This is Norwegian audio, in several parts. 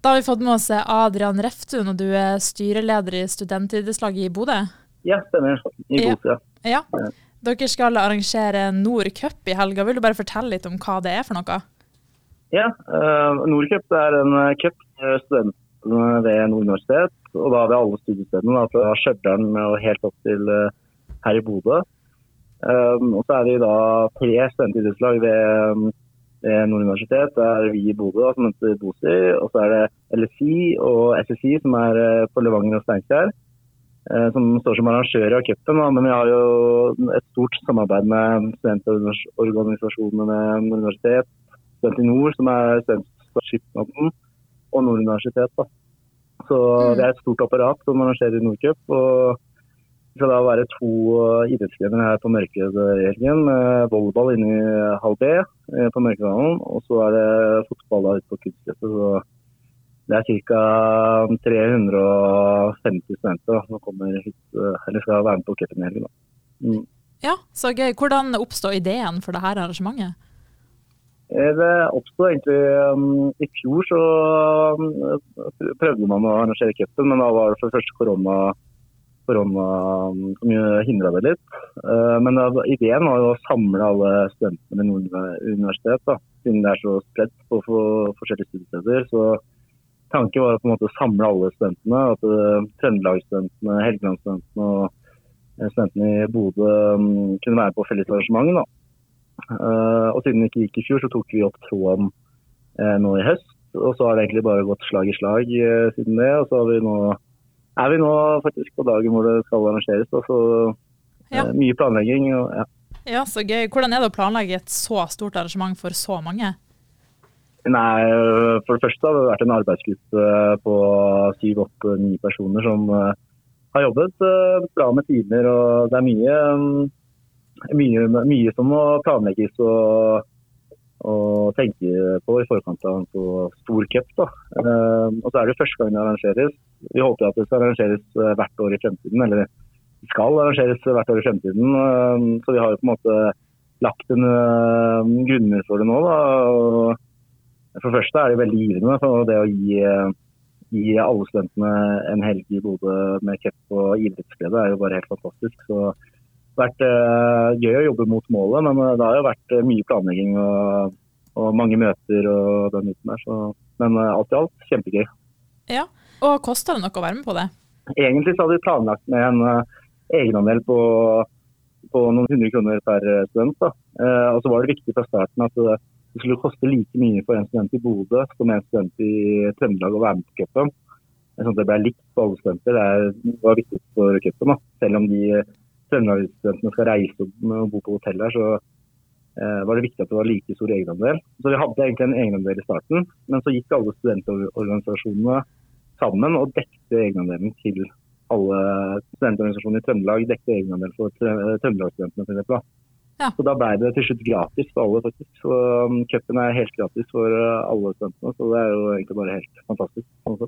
Da har vi fått med oss Adrian Reftun, og du er styreleder i studentidrettslaget i Bodø? Ja, stemmer. I Bodø. Ja. ja. Dere skal arrangere Nord Cup i helga. Vil du bare fortelle litt om hva det er for noe? Ja, uh, Nord Cup er en eh, cup for studentene ved Nord universitet. Og da vi alle studiestedene, fra Stjørdal og helt opp til uh, her i Bodø. Um, og så er vi da tre studentidrettslag ved ved Nord universitet. Det er vi i Bodø som heter BOSI. Og så er det LSI og SSI som er eh, på Levanger og Steinkjer. Eh, som står som arrangører av cupen. Men vi har jo et stort samarbeid med studentorganisasjonene ved Nord universitet. Student i Nord, som er studentskipnaden, og Nord universitet. Da. Så mm. det er et stort apparat som arrangerer Nordcup. Og det skal da være to eh, idrettsgrener her på i helgen. Volleyball inne i halv B eh, på Mørkedalen, og så er det fotball ute på kunstgresset. Så det er ca. 350 studenter som kommer hit, eh, eller skal være med på cupen i helgen. Mm. Ja, så gøy. Hvordan oppstod ideen for dette arrangementet? Det oppstod egentlig um, I fjor så um, prøvde man å arrangere cupen, men da var det for første korona korona hindra det litt. Eh, men ideen var jo å samle alle studentene ved Nord universitet, da, siden det er så spredt på forskjellige studiesteder. Så tanken var å på en måte samle alle studentene. At uh, Trøndelagsstudentene, Helgelandsstudentene og eh, studentene i Bodø um, kunne være på felles arrangement. Da. Og siden det ikke gikk i fjor, så tok vi opp tråden nå i høst. Og så har det egentlig bare gått slag i slag siden det. Og så har vi nå er vi nå faktisk på dagen hvor det skal arrangeres. Da, så ja. Eh, mye planlegging. Og, ja. ja, så gøy. Hvordan er det å planlegge et så stort arrangement for så mange? Nei, For det første har det vært en arbeidsgruppe på syv, åtte, ni personer som uh, har jobbet uh, bra med timer. og Det er mye, um, mye, mye som må planlegges. og å tenke på i forkant av en så stor cup. da. og så er det første gang det arrangeres. Vi håper at det skal arrangeres uh, hvert år i fremtiden. Eller det skal arrangeres hvert år i fremtiden. Uh, så vi har jo på en måte lagt en uh, grunnmur for det nå. Da. For det første er det veldig givende for det å gi, gi alle studentene en helg i Bodø med cup og idrettsglede er jo bare helt fantastisk. Så vært uh, gøy å jobbe mot målet, men uh, det har jo vært uh, mye planlegging og, og, mange møter og den biten der. Så, men alt i alt kjempegøy. Ja, og Koster det noe å være med på det? Egentlig så hadde vi planlagt med en egenandel på, på, noen hundre kroner per student. Da. og så var det viktig fra starten at det, det skulle koste like mye for en student i Bodø som en student i Trøndelag å være med på cupen. Sånn at det ble likt på alle studenter. Det var viktig for cupen, selv om de Trøndelagsstudentene skal reise og bo på hotell her, så eh, var det viktig at det var like stor egenandel. Så vi hadde egentlig en egenandel i starten, men så gikk alle studentorganisasjonene sammen og dekte egenandelen til alle studentorganisasjoner i Trøndelag. Dekte egenandel for Trøndelagsstudentene f.eks. Ja. Så da ble det til slutt gratis for alle, faktisk. Så um, cupen er helt gratis for uh, alle studentene, så det er jo egentlig bare helt fantastisk. Sånn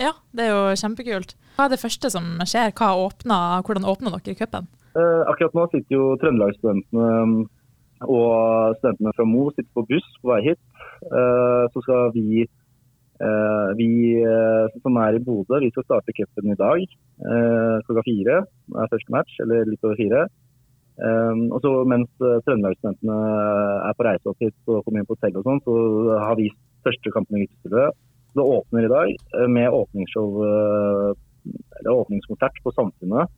ja, det er jo kjempekult. Hva er det første som skjer? Åpner, hvordan åpner dere cupen? Eh, akkurat nå sitter jo Trøndelagsstudentene um, og studentene fra Mo sitter på buss på vei hit. Eh, så skal vi, eh, vi som er i Bodø, vi skal starte cupen i dag klokka fire. Det er første match, eller litt over fire. og så Mens Trøndelagsstudentene er på reise opp hit og kommer inn på hotell, og sånn, så har vi første kampen i Guttestudiet. Det åpner i dag med åpningsshow, eller åpningskonsert på Samfunnet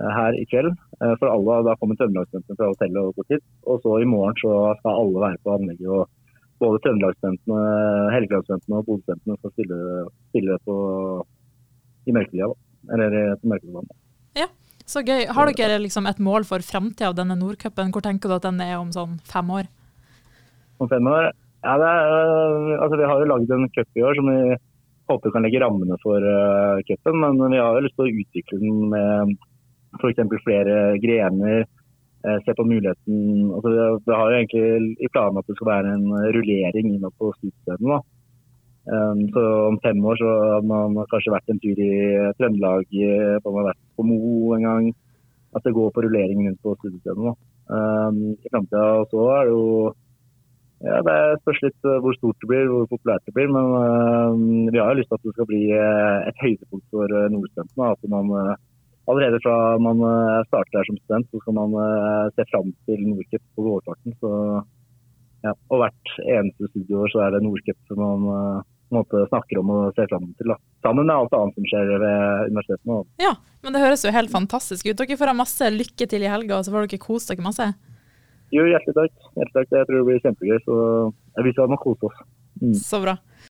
her i kveld. Eh, for alle, Da kommer Trøndelagsstudentene fra hotellet og dit. Og så i morgen så skal alle være på anlegget. og Både Trøndelagsstudentene, Helgelandsstudentene og Bodø-studentene skal stille, stille på, i mørketida. Eller på mørketida. Ja, så gøy. Har dere liksom et mål for framtida av denne Nordcupen? Hvor tenker du at den er om sånn fem år? Om fem år? Ja, er, altså Vi har jo lagd en cup i år som vi håper kan legge rammene for uh, cupen. Men vi har jo lyst til å utvikle den med f.eks. flere grener. Eh, se på muligheten altså Vi har jo egentlig i planen at det skal være en rullering innad på studiestedene. Um, så om fem år så har man kanskje vært en tur i Trøndelag, man har vært på Mo en gang. At det går på rullering rundt på studiestedene. Um, I framtida så er det jo Ja, Det spørs litt uh, hvor stort det blir, hvor populært det blir. Men vi har jo lyst til at det skal bli et høydepunkt for nordstudentene. At man allerede fra man starter her som student, så skal man se fram til Nordcup på vårparten. Så, ja. Og hvert eneste studieår så er det Nordcup som man måte, snakker om og ser fram til. Da. Sammen med alt annet som skjer ved universitetene. Ja, men det høres jo helt fantastisk ut. Dere får ha masse lykke til i helga, og så får dere kose dere masse. Jo, hjertelig takk. hjertelig takk. Jeg tror det blir kjempegøy. Så vi skal man kose oss. Mm. Så bra.